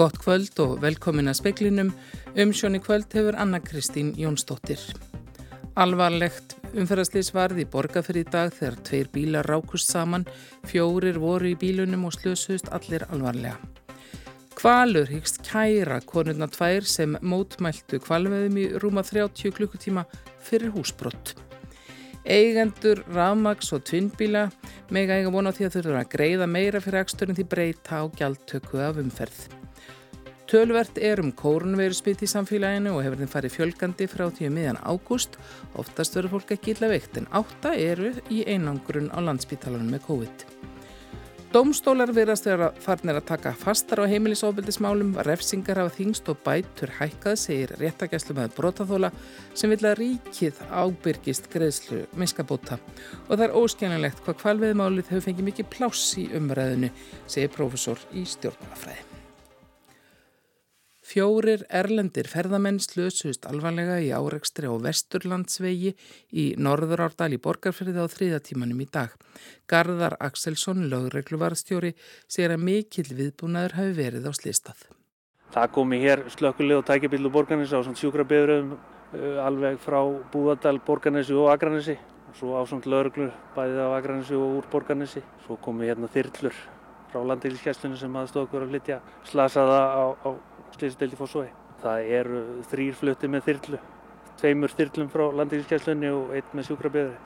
Gott kvöld og velkomin að speklinum. Umsjón í kvöld hefur Anna Kristín Jónsdóttir. Alvarlegt umferðarslýs varði í borgarferð í dag þegar tveir bílar rákust saman, fjórir voru í bílunum og slösust allir alvarlega. Kvalur hyggst kæra konurna tvær sem mótmæltu kvalveðum í rúma 30 klukkutíma fyrir húsbrott. Eigendur, rafmaks og tvinnbíla mega eiga vona á því að þurfa að greiða meira fyrir eksturinn því breyta á gjaldtöku af umferð. Tölvert er um kórnveru smitt í samfélaginu og hefur þeim farið fjölgandi frá tíu um miðjan ágúst. Oftast verður fólk ekki illa veikt en átta eru í einangrun á landsbítalanum með COVID. Dómstólar verðast vera farnir að taka fastar á heimilisofbildismálum, refsingar hafa þingst og bætur hækkað, segir réttagæslu með brotaþóla sem vil að ríkið ábyrgist greiðslu miskabóta. Og það er óskjænilegt hvað kvalviðmálið hefur fengið mikið pláss í umræðinu, segir profesor í stjórnmálafræði. Fjórir erlendir ferðamenn slösust alvarlega í árekstri á Vesturlandsvegi í Norðurárdal í Borgarferði á þriðatímanum í dag. Garðar Axelsson, lögregluvarstjóri, segir að mikill viðbúnaður hafi verið á slistað. Það komi hér slökkuleg og tækjabillu borgarnesi á sjúkrabíðuröðum uh, alveg frá Búðardal, Borgarnesi og Akranesi. Svo á svona lögreglur bæðið á Akranesi og úr Borgarnesi. Svo komi hérna þyrllur frá landilskesslunum sem aðstóð okkur að flytja slasaða á, á slýsdeldi fórsói. Það eru þrýr flutti með þyrlu, tveimur þyrlum frá landíðiskesslunni og einn með sjúkrabjöður,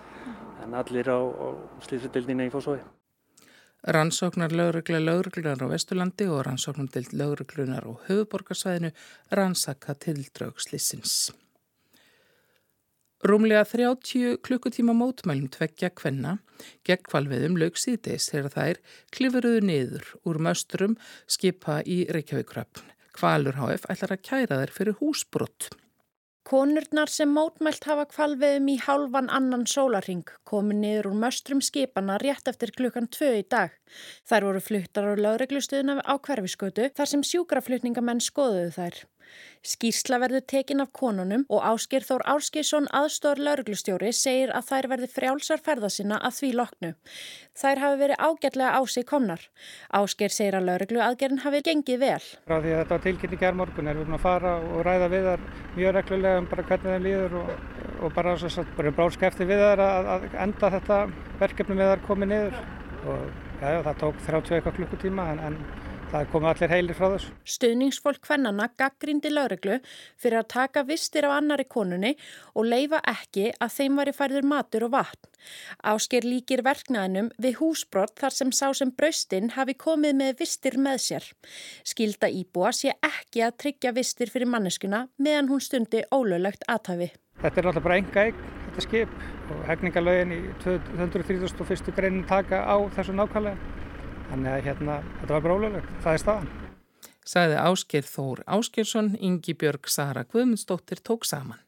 en allir á, á slýsdeldina í fórsói. Rannsóknar lögregla lögreglunar á Vesturlandi og rannsóknar deild lögreglunar á höfuborgarsvæðinu rannsaka tildrögslissins. Rúmlega 30 klukkutíma mótmælum tveggja kvenna gegn kvalveðum lög síðdeis þegar þær klifuruðu niður úr möstrum skipa í Reykjavíkröpn. Kvalur HF ætlar að kæra þær fyrir húsbrott. Konurnar sem mótmælt hafa kvalveðum í hálfan annan sólaring komi niður úr möstrum skipana rétt eftir klukkan 2 í dag. Þær voru fluttar á lögreglustuðuna á hverfiskötu þar sem sjúkraflutningamenn skoðuðu þær. Skýrsla verður tekin af konunum og Áskir Þór Áskisson aðstór lauruglustjóri segir að þær verði frjálsar ferða sinna að því loknu. Þær hafi verið ágætlega á sig komnar. Áskir segir að lauruglu aðgerðin hafi gengið vel. Frá því að þetta var tilkynning er morgun er við búin að fara og ræða við þar mjög reglulega um bara hvernig þeim líður og, og bara, bara bróðskefti við þar að, að enda þetta verkefni með þar komið niður og já, það tók 31 klukkutíma en, en það komu allir heilir frá þessu. Stuðningsfólk hvennana gaggrindi lauruglu fyrir að taka vistir af annari konunni og leifa ekki að þeim var í færður matur og vatn. Ásker líkir verknæðinum við húsbrott þar sem sá sem braustinn hafi komið með vistir með sér. Skilda íbúa sé ekki að tryggja vistir fyrir manneskuna meðan hún stundi ólöglegt aðtafi. Þetta er náttúrulega bara enga eign, þetta skip og hefningalögin í 231. greinin taka á þessu nákvæmlega. Þannig að hérna, þetta var bróðulegt, það er staðan. Saði Ásker Þór Áskersson, Ingi Björg Sara Guðmundsdóttir tók saman.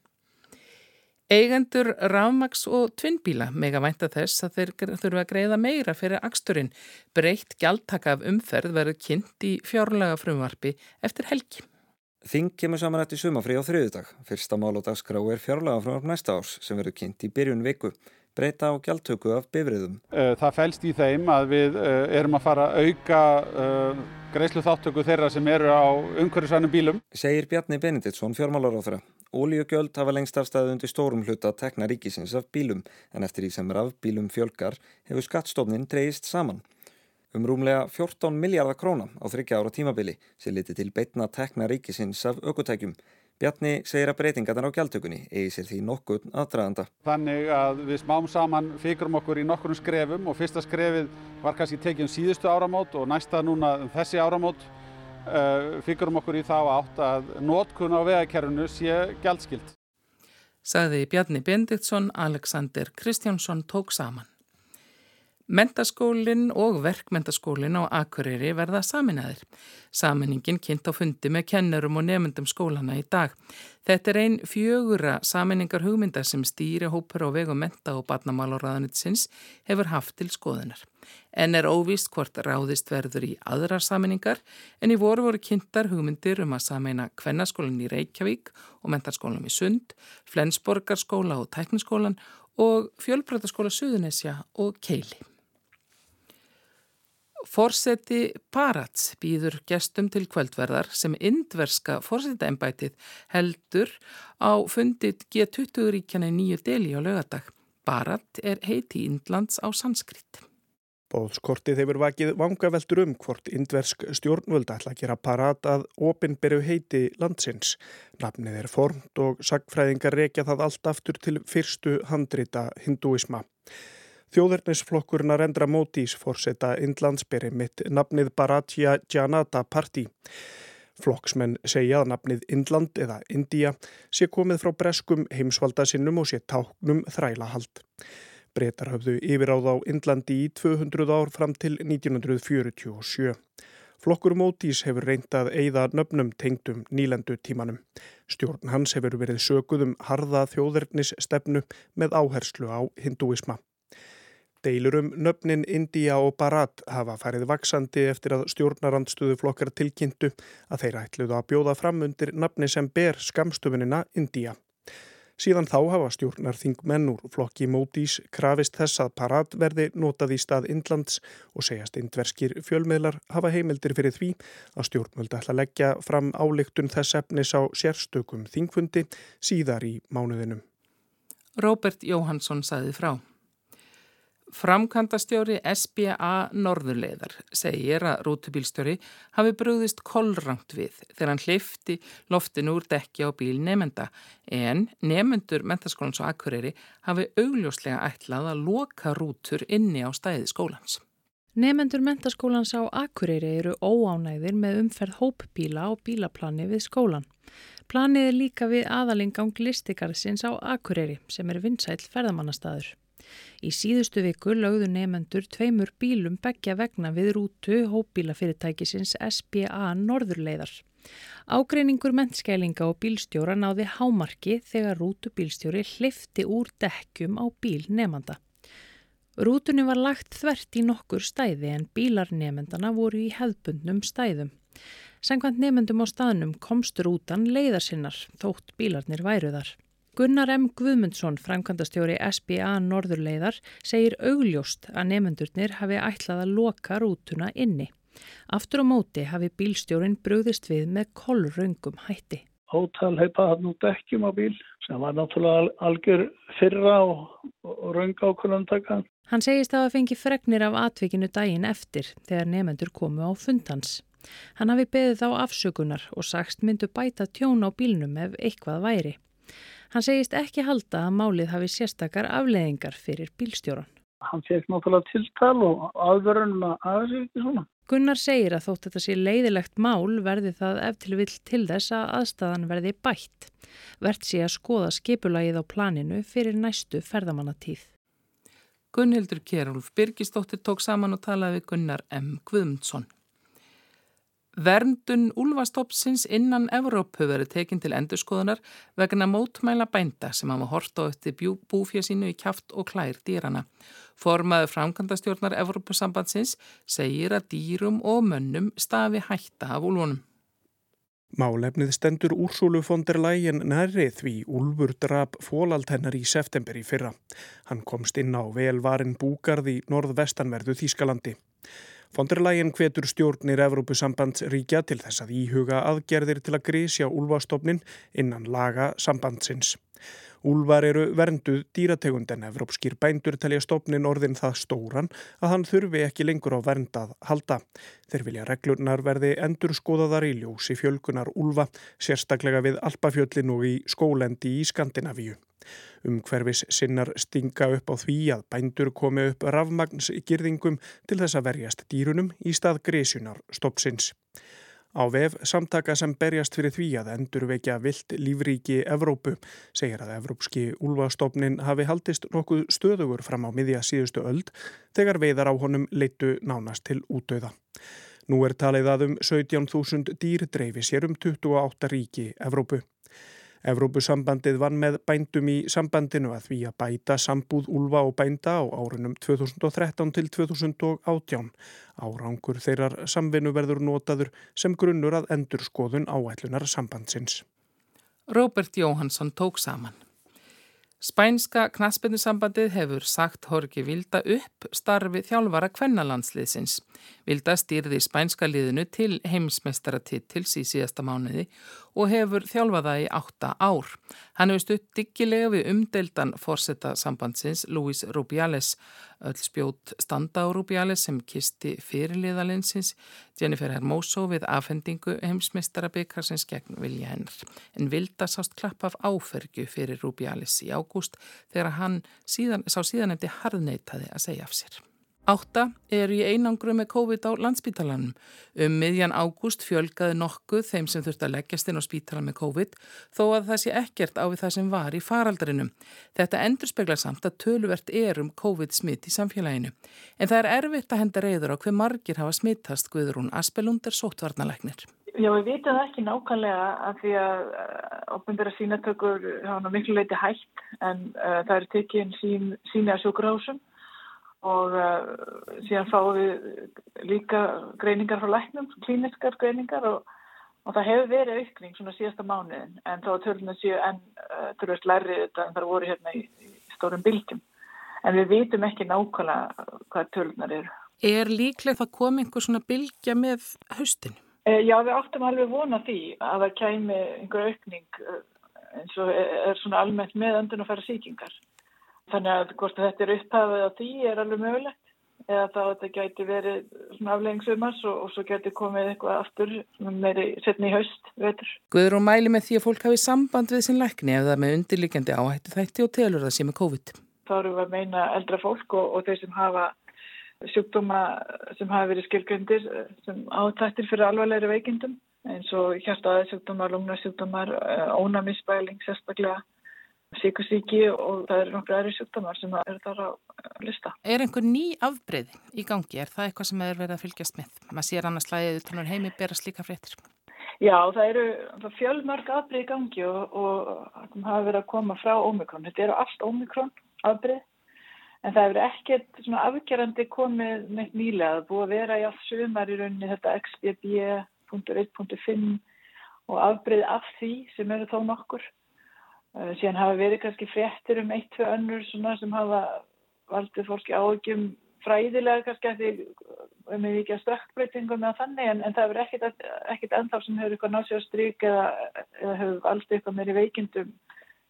Eigendur rafmaks og tvinnbíla mega vænta þess að þeir þurfa að greiða meira fyrir aksturinn. Breytt gjaldtaka af umferð verður kynnt í fjárlega frumvarfi eftir helgi. Þing kemur saman eftir sumafri á þriðudag. Fyrsta mál og dagskrá er fjárlega frumvarf næsta árs sem verður kynnt í byrjun viku breyta á gjaldtöku af bifriðum. Eh, það fælst í þeim að við eh, erum að fara að auka uh, greiðslu þáttöku þeirra sem eru á umhverjusvænum bílum. Segir Bjarni Benediktsson fjármálaráþra. Ólíugjöld hafa lengst afstæðu undir stórum hluta að tekna ríkisins af bílum en eftir því sem rafbílum fjölgar hefur skattstofnin dreyist saman. Um rúmlega 14 miljardar króna á þryggja ára tímabili sem liti til beitna tekna ríkisins af ökutækjum Bjarni segir að breytingarnar á gjaldtökunni eigi sér því nokkur aðdraðanda. Þannig að við smám saman fikurum okkur í nokkurum skrefum og fyrsta skrefið var kannski tekið um síðustu áramót og næsta núna um þessi áramót uh, fikurum okkur í þá átt að nótkun á vegakerfunu sé gjaldskilt. Saði Bjarni Bendiktsson, Alexander Kristjánsson tók saman. Mentaskólinn og verkmentaskólinn á Akureyri verða saminæðir. Saminningin kynnt á fundi með kennerum og nefndum skólana í dag. Þetta er einn fjögura saminningar hugmynda sem stýri hópur á vegum menta og barnamálaráðanitsins hefur haft til skoðunar. En er óvist hvort ráðist verður í aðrar saminningar en í voru voru kynntar hugmyndir um að samina Kvennaskólan í Reykjavík og mentarskólan í Sund, Flensborgarskóla og Tækniskólan og Fjölbröðaskóla Suðunesja og Keili. Forseti Parats býður gestum til kvöldverðar sem indverska forsetaembætið heldur á fundit G20 ríkjana í nýju deli á lögadag. Parat er heiti Índlands á sanskrit. Bóðskortið hefur vakið vangaveltur um hvort indversk stjórnvöld ætla að gera parat að opinberu heiti landsins. Nafnið er formt og sagfræðingar rekja það allt aftur til fyrstu handrita hinduisma. Þjóðurnisflokkurinn að rendra mótís fórseta Indlandsberi mitt nafnið Bharatya Janata Party. Flokksmenn segja að nafnið Indland eða India sé komið frá breskum heimsvalda sinnum og sé táknum þrælahald. Bretar höfðu yfiráð á Indlandi í 200 ár fram til 1947. Flokkur Mótís hefur reyndað eigða nöfnum tengdum nýlendu tímanum. Stjórn hans hefur verið söguð um harða þjóðernis stefnu með áherslu á hinduisma. Deilur um nöfnin India og Bharat hafa færið vaksandi eftir að stjórnarandstöðu flokkar tilkynntu að þeir ætluðu að bjóða fram undir nafni sem ber skamstöfunina India. Síðan þá hafa stjórnarþing mennur flokki mótís krafist þess að parad verði notað í stað Indlands og segjast indverskir fjölmiðlar hafa heimildir fyrir því að stjórnmölda ætla að leggja fram áleiktun þess efnis á sérstökum þingfundi síðar í mánuðinum. Róbert Jóhansson saði frá. Framkantastjóri SBA Norðurleðar segir að rútubílstjóri hafi brúðist kollrangt við þegar hann hlifti loftinu úr dekki á bíl nefnda en nefnendur mentaskólans og akkurýri hafi augljóslega ætlað að loka rútur inni á stæði skólans. Nefendur mentaskólans á Akureyri eru óánægðir með umferð hópbíla og bílaplani við skólan. Planið er líka við aðalingang listigarðsins á Akureyri sem er vinsæl ferðamannastaður. Í síðustu viku lögðu nefendur tveimur bílum begja vegna við rútu hópbílafyrirtækisins SBA Norðurleiðar. Ágreiningur mentskælinga og bílstjóra náði hámarki þegar rútubílstjóri hlifti úr dekkjum á bíl nefnda. Rútunni var lagt þvert í nokkur stæði en bílarnefendana voru í hefðbundnum stæðum. Sengvand nefendum á staðnum komst rútan leiðarsinnar þótt bílarnir væruðar. Gunnar M. Guðmundsson, framkvæmdastjóri SBA Norðurleiðar, segir augljóst að nefendurnir hafi ætlað að loka rútuna inni. Aftur á móti hafi bílstjórin brúðist við með kollröngum hætti. Hótal heipa hann út ekkjum á bíl sem var náttúrulega algjör fyrra og, og rönga ákvölandaka. Hann segist að það fengi fregnir af atvikinu daginn eftir þegar nefendur komu á fundans. Hann hafi beðið þá afsökunar og sagst myndu bæta tjón á bílnum ef eitthvað væri. Hann segist ekki halda að málið hafi sérstakar afleðingar fyrir bílstjóran. Hann fekk náttúrulega tiltal og aðverðunum að aðeins ekki svona. Gunnar segir að þótt þetta sé leiðilegt mál verði það eftir vill til þess að aðstæðan verði bætt. Vert sé að skoða skipulagið á planinu fyrir næstu ferðamannatíð. Gunnhildur Kjærúlf Birgistóttir tók saman og talaði við Gunnar M. Guðmundsson. Verndun úlvastoppsins innan Evrópu verið tekinn til endurskoðunar vegna mótmæla bænda sem hafa hort á eftir búfja sínu í kjáft og klær dýrana. Formaður framkantastjórnar Evrópusambandsins segir að dýrum og mönnum stafi hætta af úlvunum. Málefnið stendur Úrsúlu fondir lægin nærrið því Úlfur drap fólald hennar í september í fyrra. Hann komst inn á velvarin búgarð í norðvestanverðu Þýskalandi. Fonderlægin hvetur stjórnir Evrópusambandsríkja til þess að íhuga aðgerðir til að grísja úlvastofnin innan laga sambandsins. Úlvar eru vernduð dýrategund en evrópskir bændur telja stofnin orðin það stóran að hann þurfi ekki lengur á verndað halda. Þeir vilja reglurnar verði endur skoðaðar í ljósi fjölkunar úlva, sérstaklega við Alpafjöllin og í skólendi í Skandinavíu. Umhverfis sinnar stinga upp á því að bændur komi upp rafmagnsgirðingum til þess að verjast dýrunum í stað grísunar stoppsins. Á vef samtaka sem berjast fyrir því að endurvekja vilt lífríki Evrópu segir að Evrópski úlvastofnin hafi haldist nokkuð stöðugur fram á miðja síðustu öld þegar veiðar á honum leitu nánast til útöða. Nú er talið að um 17.000 dýr dreifi sér um 28 ríki Evrópu. Evrópusambandið vann með bændum í sambandinu að því að bæta sambúð úlfa og bænda á árunum 2013 til 2018. Árangur þeirrar samvinnu verður notaður sem grunnur að endur skoðun áætlunar sambandsins. Robert Jóhansson tók saman. Spænska knaspinusambandið hefur sagt Horki Vilda upp starfi þjálfara kvennalandsliðsins. Vilda stýrði spænska liðinu til heimsmeistaratittils í síðasta mánuði og hefur þjálfaða í átta ár. Hann hefur stutt diggilega við umdeldan fórsetta sambandsins Luis Rubiales, öll spjót standa á Rubiales sem kisti fyrirliðalinsins Jennifer Hermoso við afhendingu heimsmeistarabikarsins gegn vilja hennar. En Vilda sást klapp af áfergju fyrir Rubiales í ágúst þegar hann síðan, sá síðan eftir harðneitaði að segja af sér. Átta er í einangru með COVID á landspítalanum. Um miðjan ágúst fjölgaði nokkuð þeim sem þurfti að leggjast inn á spítalan með COVID þó að það sé ekkert á við það sem var í faraldarinum. Þetta endur speklar samt að töluvert er um COVID smitt í samfélaginu. En það er erfitt að henda reyður á hver margir hafa smittast Guðrún Aspelund er sótvarnalegnir. Já, við vitum það ekki nákvæmlega að því að opnbæra uh, sínatökur hafa miklu leiti hægt en uh, það eru tekið sín, síni að sjókurásum og uh, síðan fáum við líka greiningar frá læknum, klíniskar greiningar og, og það hefur verið aukning svona síðasta mánuðin en þá törnum við séu enn uh, törnast lærrið þetta en það voru hérna í, í stórum bylgjum en við vitum ekki nákvæmlega hvað törnar eru. Er líklegt að koma einhver svona bylgja með haustin? Uh, já, við áttum alveg vona því að það kæmi einhver aukning eins og er svona almennt með öndun og færa síkingar. Þannig að hvort þetta er upphafið á því er alveg mögulegt eða þá þetta gæti verið svona afleggingssumars og, og svo gæti komið eitthvað aftur meiri setni í haust vetur. Guður og mæli með því að fólk hafi samband við sin lækni eða með undirlikjandi áhættu þætti og telur það sem er COVID. Þá eru við að meina eldra fólk og, og þeir sem hafa sjúkdóma sem hafa verið skilgöndir sem átættir fyrir alvarlegri veikindum eins og hjartaði sjúkdómar, lungnasjúkdómar, ónamisbæling sérstaklega síkusíki og það eru nokkru aðri sjúkdómar sem eru þar á lista. Er einhver ný afbreyð í gangi? Er það eitthvað sem er verið að fylgjast með? Maður sér annars slæðið þannig heimi berast líka fréttir. Já, það eru fjölmörg afbreyð í gangi og, og það hafa verið að koma frá Omikron. Þetta eru allt Omikron afbreyð en það hefur ekkert svona afgerandi komið neitt nýlega. Það búið að vera í allt sumar í rauninni þetta XBB.1.5 og afbreyð af því sem eru þó nokkur. Eh, síðan hafa verið kannski fréttir um eitt, tvei önnur sem hafa valdið fólki áökjum fræðilega kannski að því um við ekki að straktbreytingum eða þannig en, en það hefur ekkit, ekkit ennþá sem hefur náttúrulega stryk eða, eða hefur aldrei eitthvað meiri veikindum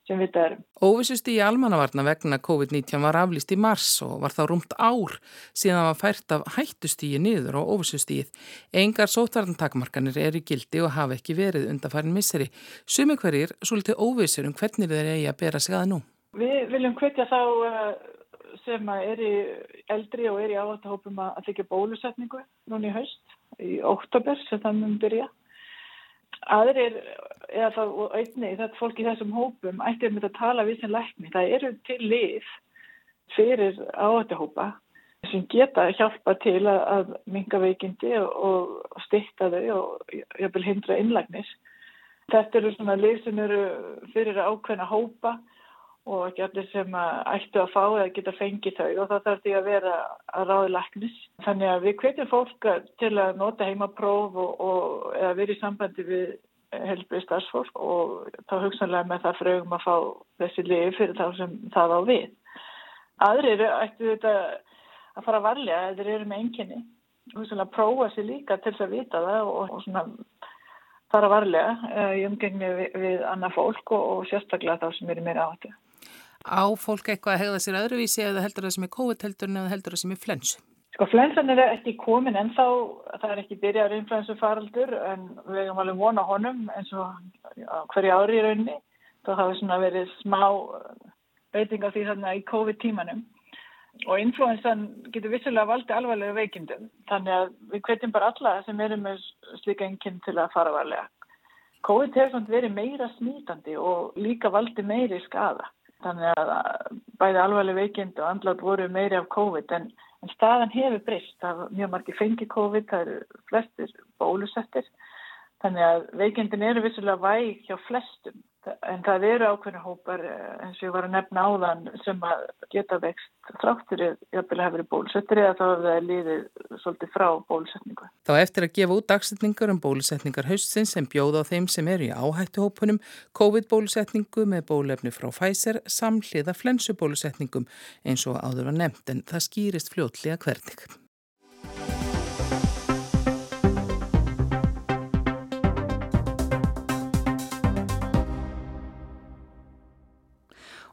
sem við það erum. Óvissust í almannavarna vegna COVID-19 var aflýst í mars og var þá rúmt ár síðan það var fært af hættustígi niður og óvissustígið. Engar sótvarntakmarkanir er í gildi og hafa ekki verið undanfærin misseri. Sumi hverjir svolítið óvissur um hvernig þeir eigi að bera sig að nú? Við viljum hvetja þá eh, sem er í eldri og er í áhættahópum að þykja bólusetningu núni í haust, í oktober sem það mun byrja aðrir, eða þá einni, þetta fólk í þessum hópum ættir með að tala við sem lækni. Það eru til lið fyrir áhættihópa sem geta hjálpa til að, minga veikindi og, styrta þau og hindra innlægnis. Þetta eru svona lið sem eru fyrir ákveðna hópa og ekki allir sem ættu að fá eða geta fengið þau og það þarf því að vera að ráði læknis. Þannig að við hvetjum fólk til að nota heimapróf og, og eða verið í sambandi við helbrið starfsfólk og þá hugsanlega með það frögum að fá þessi liði fyrir þá sem það á við. Aðrir ættu þetta að fara varlega eða þeir eru með enginni hugsanlega prófa sér líka til þess að vita það og, og svona fara varlega uh, í umgengni við, við annað fólk og, og sérstaklega þá sem eru meira áttu. Á fólk eitthvað að hegða sér öðruvísi eða heldur það sem er COVID-heldurinn eða heldur það sem er flensu? Sko flensan er ekki komin en þá, það er ekki byrjar influensu faraldur en við hefum alveg vona honum eins og hverju ári í rauninni. Þá hafi svona verið smá veiting á því þarna í COVID-tímanum og influensan getur vissulega valdið alvarlega veikindum þannig að við hvetjum bara alla sem eru með slika enginn til að fara varlega. COVID hefur verið meira smítandi og líka valdið meiri skada. Þannig að bæði alvarleg veikind og andlat voru meiri af COVID en, en staðan hefur breyst. Það er mjög margir fengi COVID, það eru flestir bólusettir. Þannig að veikindin eru vissulega væg hjá flestum. En það eru ákveðna hópar eh, eins og ég var að nefna áðan sem að geta vext þráttur hafa verið bólusettir eða þá hefur það liðið svolítið frá bólusetningu. Þá eftir að gefa út dagsetningar um bólusetningar haustsin sem bjóða á þeim sem eru í áhættuhópunum, COVID-bólusetningu með bólefni frá Pfizer samhliða flensubólusetningum eins og áður var nefnt en það skýrist fljótlega hvernig.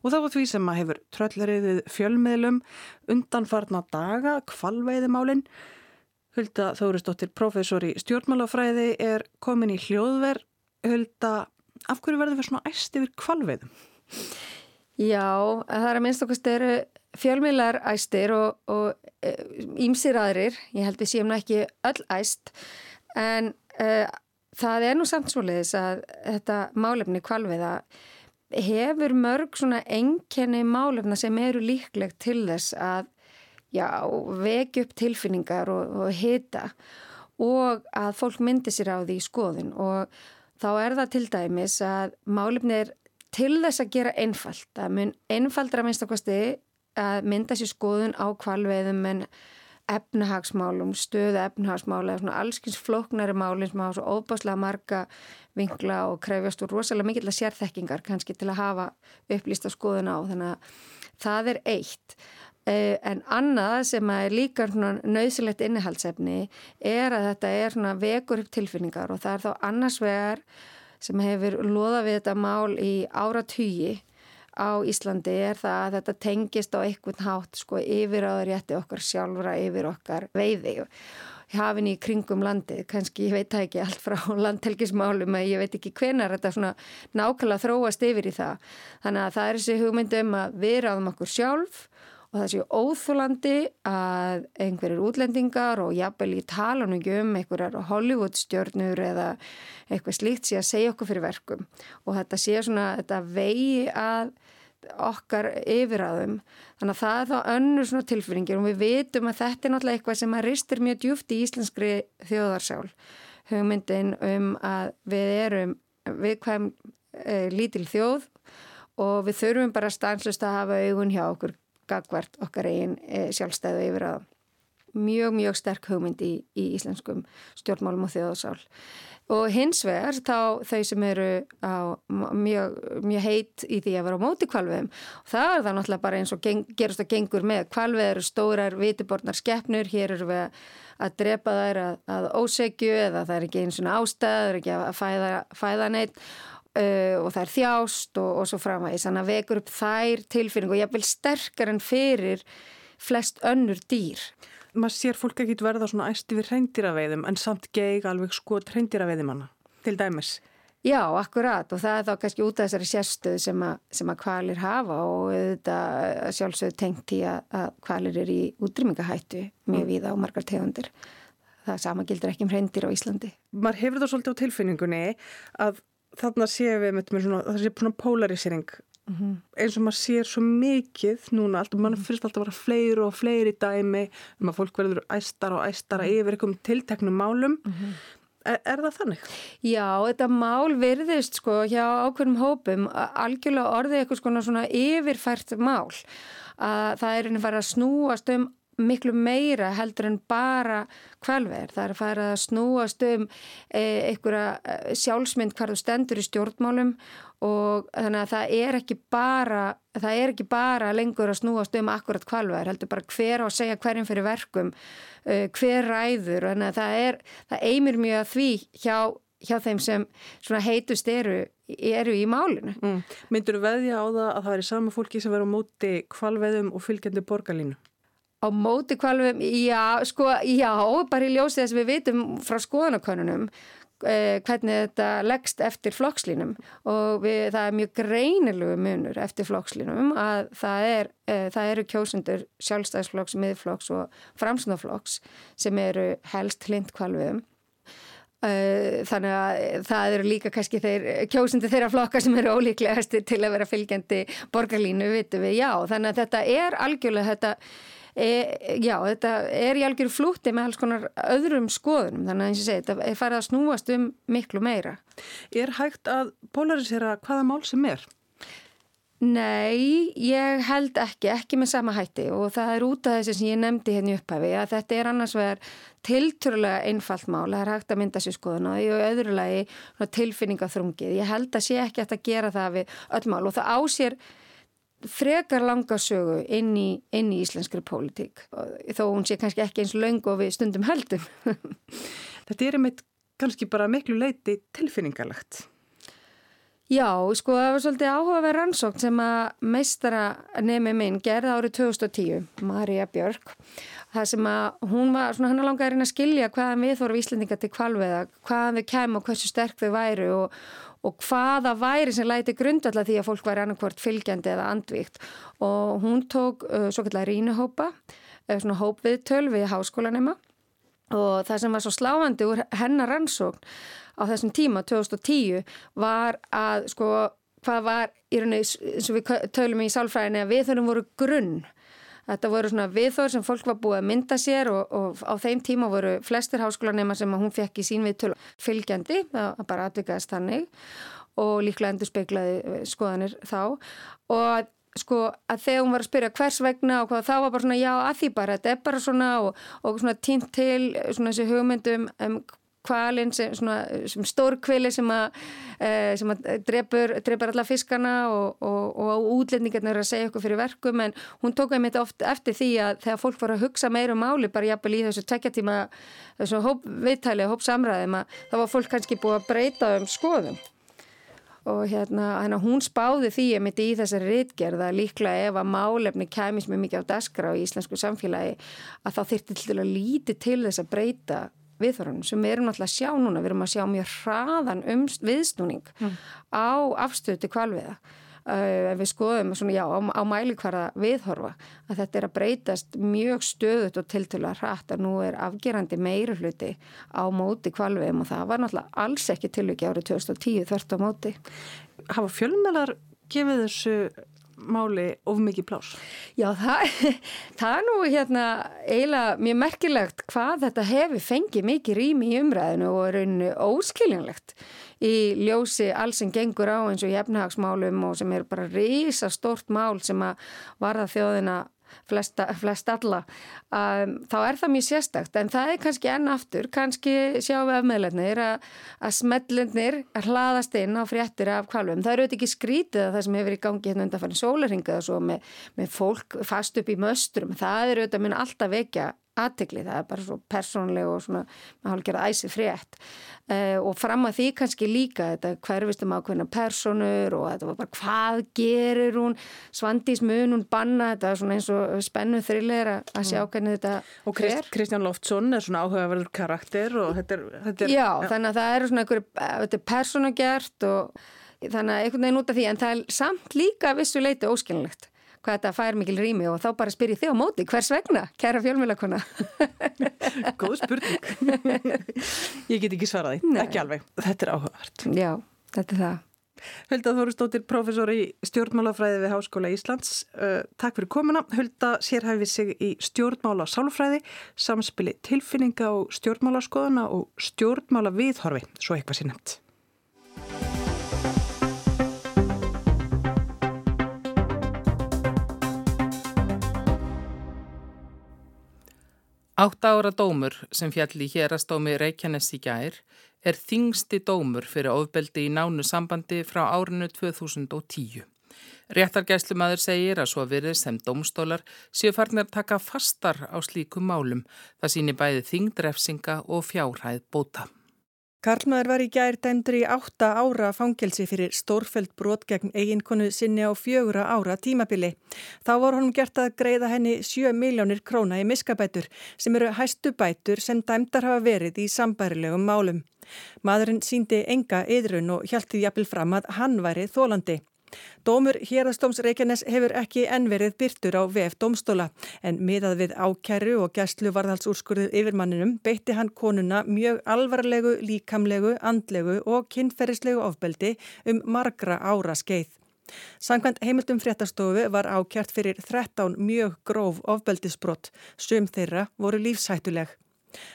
Og það var því sem að hefur tröllriðið fjölmiðlum undanfarna daga, kvalveiðimálinn. Hulda Þórisdóttir, professor í stjórnmálafræði, er komin í hljóðver. Hulda, af hverju verður við svona æst yfir kvalveiðum? Já, það er að minnst okkar styru fjölmiðlar æstir og ímsir e, aðrir. Ég held við séum ekki öll æst, en uh, það er nú samt svoleiðis að þetta málefni kvalveiða hefur mörg svona enkenni málefna sem eru líklegt til þess að já, vekja upp tilfinningar og, og hita og að fólk myndi sér á því í skoðun. Og þá er það til dæmis að málefni er til þess að gera einfalt, að mun einfaldra minnst okkarsti að mynda sér skoðun á kvalveiðum en efnahagsmálum, stöðu efnahagsmála eða svona allskins flóknari málinn sem hafa svo óbáslega marga vingla og krefjast úr rosalega mikill að sérþekkingar kannski til að hafa upplýsta skoðun á þannig að það er eitt. Eh, en annað sem er líka nöðsilegt innihaldsefni er að þetta er vekur upp tilfinningar og það er þá annars vegar sem hefur loða við þetta mál í áratýji á Íslandi er það að þetta tengist á einhvern hátt sko yfir áður rétti okkar sjálfra yfir okkar veiði hafin í kringum landið, kannski ég veit það ekki allt frá landhelgismálum að ég veit ekki hvenar þetta svona nákvæmlega þróast yfir í það. Þannig að það er þessi hugmyndum að við ráðum okkur sjálf og það séu óþúlandi að einhverjir útlendingar og jafnvel í talanum um einhverjar Hollywood stjórnur eða eitthvað slíkt sé að segja okkur fyrir verkum. Og þetta sé svona þetta vegi að okkar yfiráðum þannig að það er þá önnur svona tilfinningir og við vitum að þetta er náttúrulega eitthvað sem að ristir mjög djúft í íslenskri þjóðarsál. Hugmyndin um að við erum viðkvæm e, lítil þjóð og við þurfum bara stanslust að hafa augun hjá okkur gagvart okkar eigin e, sjálfstæðu yfiráðum mjög mjög sterk hugmynd í, í íslenskum stjórnmálum og þjóðarsál. Og hins vegar þá þau sem eru á mjög, mjög heit í því að vera á móti kvalviðum og það er það náttúrulega bara eins og geng, gerast að gengur með. Kvalvið eru stórar vitibornar skeppnur, hér eru við að drepa þær að, að ósegju eða það er ekki eins og ástæð, það er ekki að fæða, fæða neitt uh, og það er þjást og, og svo framvægis þannig að vekur upp þær tilfinning og ég vil sterkar en fyrir flest önnur dýr maður sér fólk ekkit verða svona æsti við reyndýraveiðum en samt geig alveg sko reyndýraveiðimanna til dæmis. Já, akkurat og það er þá kannski út af þessari sérstöð sem að, sem að kvalir hafa og þetta sjálfsögðu tengt í að, að kvalir er í útrýmingahættu mjög mm. víða á margar tegundir. Það sama gildur ekki um reyndir á Íslandi. Maður hefur það svolítið á tilfinningunni að þarna séum við með svona, það sé svona polarisering Mm -hmm. eins og maður sér svo mikið núna, alltaf, mann finnst alltaf að vera fleiri og fleiri dæmi um að fólk verður æstar og æstara mhm. yfir einhverjum tilteknum málum mm -hmm. er, er það þannig? Já, þetta mál verðist sko hjá ákveðnum hópum algjörlega orðið eitthvað svona yfirfært mál að það er einnig farið að snúast um miklu meira heldur en bara kvelver. Það er að fara að snúast um e, einhverja e, sjálfsmynd hvað þú stendur í stjórnmálum og þannig að það er ekki bara það er ekki bara lengur að snúast um akkurat kvalvæðir, heldur bara hver á að segja hverjum fyrir verkum, uh, hver ræður þannig að það er, það eimir mjög að því hjá, hjá þeim sem heitust eru, eru í málinu. Mm. Myndur þú veðja á það að það er sama fólki sem verður á móti kvalvæðum og fylgjandi borgarlínu? Á móti kvalvæðum, já, sko, já, bara í ljósið þess að við vitum frá skoðanakonunum eh, hvernig þetta leggst eftir flokkslínum. Og við, það er mjög greinilegu munur eftir flokkslínum að það, er, eh, það eru kjósundur sjálfstæðisflokks, miðflokks og framsunaflokks sem eru helst hlindkvalviðum eh, þannig að það eru líka kannski þeir kjósundi þeirra flokka sem eru ólíklegast til að vera fylgjandi borgarlínu, vitum við, já. Þannig að þetta er algjörlega þetta e, já, þetta er í algjör flútti með alls konar öðrum skoðunum þannig að eins og segi, þetta er farið að snúast um miklu meira. Er hægt að polarisera hvaða mál sem er? Nei, ég held ekki, ekki með sama hætti og það er út af þessi sem ég nefndi hérna upphafi að þetta er annars vegar tilturlega einfalt mál, það er hægt að mynda sér skoðun og í öðru lagi tilfinningaþrungið. Ég held að sé ekki að gera það við öll mál og það ásér frekar langa sögu inn í, inn í íslenskri pólitík þó hún sé kannski ekki eins laung og við stundum heldum. þetta er einmitt kannski bara miklu leiti tilfinningalagt. Já, sko það var svolítið áhugaverð rannsókn sem að meistara nemi minn gerði árið 2010, Marja Björk. Það sem að hún var, svona hann að reyna að skilja hvaðan við þóru Íslandinga til kvalveða, hvaðan þau kem og hversu sterk þau væru og, og hvaða væri sem læti grundvalla því að fólk væri annarkvort fylgjandi eða andvíkt. Og hún tók uh, svo kallar rínuhópa, uh, svona hópviðtöl við háskólanema og það sem var svo sláandi úr hennar rannsókn á þessum tíma 2010 var að sko hvað var í rauninni eins og við tölum í sálfræðinni að viðhörnum voru grunn þetta voru svona viðhör sem fólk var búið að mynda sér og, og á þeim tíma voru flestir háskólanema sem hún fekk í sín viðtöl fylgjandi, það bara atvikaðist þannig og líklega endur speiklaði skoðanir þá. Og sko að þegar hún var að spyrja hvers vegna og hvað þá var bara svona já að því bara þetta er bara svona og, og svona tínt til svona þessi hugmyndum um kvalinn sem, sem stórkvili sem að, eh, sem að drefur, drefur alla fiskana og, og, og útlendingarnir að segja okkur fyrir verkum en hún tók einmitt oft eftir því að þegar fólk var að hugsa meira um máli bara jafnvel í þessu tekjatíma þessu hóp viðtæli og hóp samræðum að þá var fólk kannski búið að breyta um skoðum og hérna, hérna hún spáði því að mitt í þessari rítgerða líklega ef að málefni kæmis mjög mikið á daskra á íslensku samfélagi að þá þyrtti til að líti til þess að breyta viðþorunum sem við erum alltaf að sjá núna, við erum að sjá mjög hraðan um viðsnúning mm. á afstöðu til kvalviða uh, við skoðum svona, já, á, á mælikvara viðhorfa að þetta er að breytast mjög stöðut og tiltöla hratt að nú er afgerandi meira hluti á móti kvalviðum og það var náttúrulega alls ekki tilviki árið 2010 þvert á móti. Hafa fjölmjölar gefið þessu máli of mikið plás? Já, það, það er nú hérna eiginlega mjög merkilegt hvað þetta hefur fengið mikið rými í umræðinu og er rauninu óskiljanlegt í ljósi alls sem gengur á eins og jefnahagsmálum og sem er bara reysa stort mál sem að varða þjóðina flesta, flest alla um, þá er það mjög sérstakt en það er kannski enn aftur, kannski sjáum við af meðlefnir að, að smellendnir að hlaðast inn á fréttir af kvalvum. Það eru auðvitað ekki skrítið að það sem hefur í gangi hérna undan farin svo með, með fólk fast upp í möstrum, það eru auðvitað mun alltaf vekja aðtegli, það er bara svo persónleg og svona, maður hálf gerað æsið frétt. Uh, og fram að því kannski líka þetta hverfistum ákveðna personur og þetta var bara hvað gerir hún? Svandís mun hún banna? Þetta er svona eins og spennu þriller að sjá mm. hvernig þetta og Krist, Kristján Loftsson er svona áhugaverður karakter og þetta er, þetta er Já, ja. þannig að það eru svona einhverju, þetta er persónugjert og þannig að einhvern veginn út af því en það er samt líka vissu leiti óskilinlegt hvað þetta fær mikil rými og þá bara spyrir þið á móti hvers vegna, kæra fjölmjölakona Góð spurning Ég get ekki svaraði, ekki alveg Þetta er áhugavert Já, þetta er það Hulda Þóristóttir, professor í stjórnmálafræði við Háskóla Íslands. Uh, takk fyrir komuna. Hulda sérhæfið sig í stjórnmála sálfræði, samspili tilfinninga og stjórnmálaskoðuna og stjórnmála viðhorfi, svo eitthvað sér nefnt. Átta ára dómur sem fjalli hérastómi Reykjanes í gær er þingsti dómur fyrir ofbeldi í nánu sambandi frá árinu 2010. Réttargæslumadur segir að svo virðir sem dómstólar séu farnir að taka fastar á slíkum málum. Það síni bæði þingdrefsinga og fjárhæð bóta. Karlmaður var í gær dæmdur í átta ára fangelsi fyrir stórfæld brot gegn eiginkonu sinni á fjögura ára tímabili. Þá voru honum gert að greiða henni 7 miljónir króna í miskabætur sem eru hæstu bætur sem dæmdar hafa verið í sambærilegum málum. Maðurinn síndi enga yðrun og hjælti jafnvel fram að hann væri þólandi. Dómur hérastóms Reykjanes hefur ekki ennverið byrtur á VF domstóla en miðað við ákæru og gæslu varðhalsúrskurðu yfirmanninum beitti hann konuna mjög alvarlegu, líkamlegu, andlegu og kynferðislegu ofbeldi um margra ára skeið. Sangvænt heimildum fréttastofu var ákjart fyrir 13 mjög gróf ofbeldisbrott, sum þeirra voru lífshættuleg.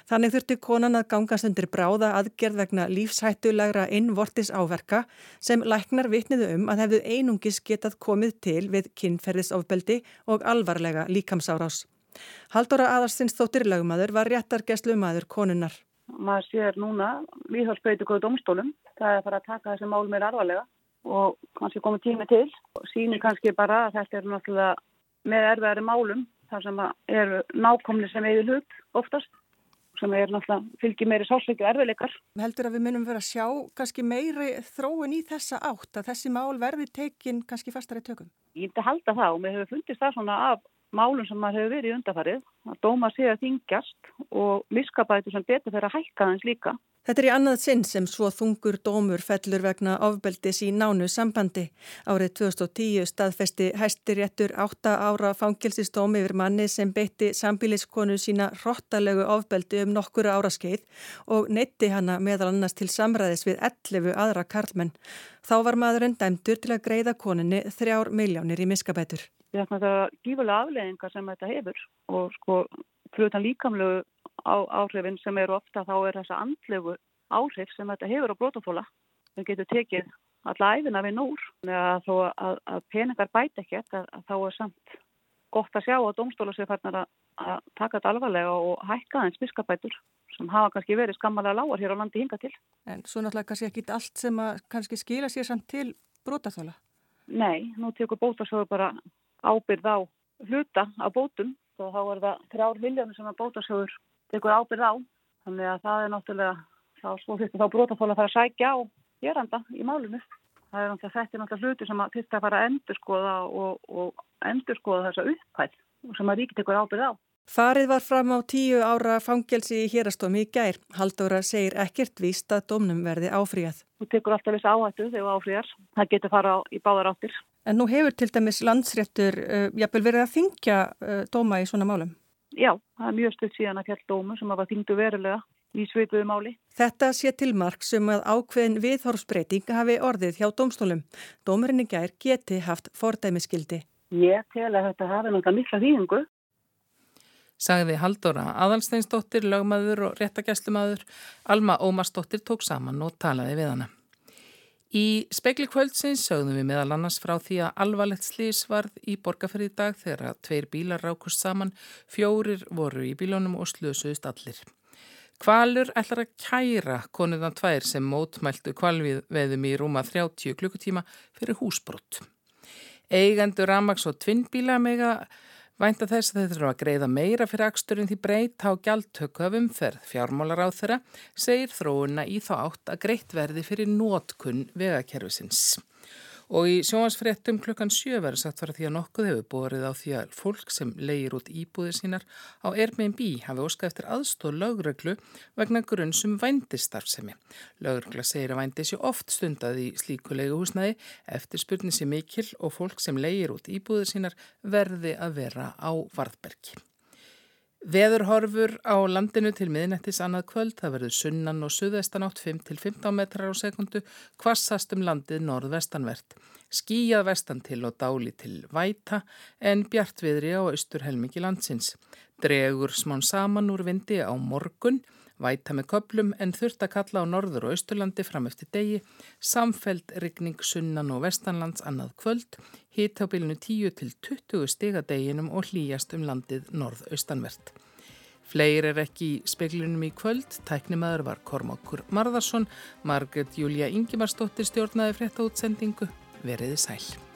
Þannig þurfti konan að gangast undir bráða aðgerð vegna lífshættulegra innvortis áverka sem læknar vitniðu um að hefðu einungis getað komið til við kynferðisofbeldi og alvarlega líkamsárás. Haldóra Aðarstins þóttirlagmaður var réttargeslumadur konunnar. Maður sér núna viðhalsbreytu góðu domstólum. Það er bara að taka þessi mál meira alvarlega og kannski komið tími til og sínir kannski bara að þetta er náttúrulega með erfiðari málum þar sem eru nákomni sem eigin hlut oftast sem er náttúrulega fylgið meiri sálsveiki og erfiðleikar. Heldur að við munum vera að sjá kannski meiri þróun í þessa átt að þessi mál verði tekin kannski fastari tökum? Ég myndi halda það og mér hefur fundist það svona af málum sem maður hefur verið í undafarið að dóma sé að þingjast og miskabætu sem betur þeirra hækka þess líka Þetta er í annað sinn sem svo þungur dómur fellur vegna ofbeldis í nánu sambandi. Árið 2010 staðfesti hæstiréttur 8 ára fangilsistómi yfir manni sem beitti sambíliskonu sína hróttalegu ofbeldi um nokkura áraskeið og neytti hana meðal annars til samræðis við 11 aðra karlmenn. Þá var maðurinn dæmdur til að greiða koninni þrjár miljónir í miskabætur. Þetta er gífulega afleðingar sem þetta hefur og sko fyrir þann líkamlegu áhrifin sem eru ofta þá er þessa andlegu áhrif sem þetta hefur á brótafóla sem getur tekið alla æfina við núr að þó að, að peningar bæti ekkert að, að þá er samt gott að sjá að domstóla sér færnar að, að taka þetta alvarlega og hækka þenn spiskabætur sem hafa kannski verið skammalega lágar hér á landi hinga til. En svo náttúrulega kannski ekki allt sem að kannski skila sér samt til brótafóla? Nei, nú tekur bótasögur bara ábyrð á hluta á bótum og þá er það þrjár miljónir sem að bótasögur tekur ábyrð á. Þannig að það er náttúrulega, þá þurfti þá brotafóla að fara að sækja á geranda í málunum. Það er náttúrulega þetta er náttúrulega hluti sem að þurfti að fara að endurskoða og, og endurskoða þessa upphætt sem að ríki tekur ábyrð á. Farið var fram á tíu ára fangelsi í hérastómi í gær. Haldóra segir ekkert víst að domnum verði áfríðað. Þú tekur alltaf viss áhættu þegar áfríðar. Það getur fara í báðar áttir. En nú hefur til dæmis landsréttur uh, jafnvel verið að þingja uh, dóma í svona málum? Já, það er mjög stutt síðan að fjall dómu sem var þingdu verulega í svipuðu máli. Þetta sé til mark sem að ákveðin viðhorfsbreyting hafi orðið hjá dómstólum. Dómurinn í gær geti haft fordæmiskildi. Ég tel að þetta hafi náttúrulega mikla þýðingu. Sagði Haldóra Aðalsteinsdóttir, lögmaður og réttagæslumadur. Alma Ómarsdóttir tók saman og talaði við hana. Í spekli kvöldsins sögðum við meðal annars frá því að alvarlegt slís varð í borgarferði dag þegar að tveir bílar rákust saman, fjórir voru í bílunum og slösuðust allir. Kvalur ætlar að kæra konuðan tvær sem mótmæltu kvalviðveðum í rúma 30 klukkutíma fyrir húsbrott. Eigendur Ramags og Tvinnbíla mega Vænta þess að þetta er að greiða meira fyrir aksturinn því breyt á gjaldtöku af umferð. Fjármálar á þeirra segir þróuna í þá átt að greitt verði fyrir nótkunn vegakerfisins. Og í sjónvarsfréttum klukkan sjö verður sagt fara því að nokkuð hefur borið á því að fólk sem leir út íbúðir sínar á Airbnb hafi óskað eftir aðstóð lögreglu vegna grunnsum vændistarfsemi. Lögregla segir að vændi sé oft stundað í slíkulegu húsnæði eftir spurning sé mikil og fólk sem leir út íbúðir sínar verði að vera á varðbergi. Veðurhorfur á landinu til miðnettis annað kvöld, það verður sunnan og suðvestan átt 5-15 metrar á sekundu, kvassast um landið norðvestanvert. Skíjað vestan til og dáli til væta en bjartviðri á austurhelmingi landsins. Dregur smán saman úr vindi á morgun, Væta með köplum en þurft að kalla á norður og austurlandi fram eftir degi, samfelt rigning sunnan og vestanlands annað kvöld, hit á bylnu 10 til 20 stigadeginum og hlýjast um landið norð-austanvert. Fleir er ekki í speiklunum í kvöld, tæknimaður var Kormákur Marðarsson, Margret Júlia Ingimarsdóttir stjórnaði frétta útsendingu, veriði sæl.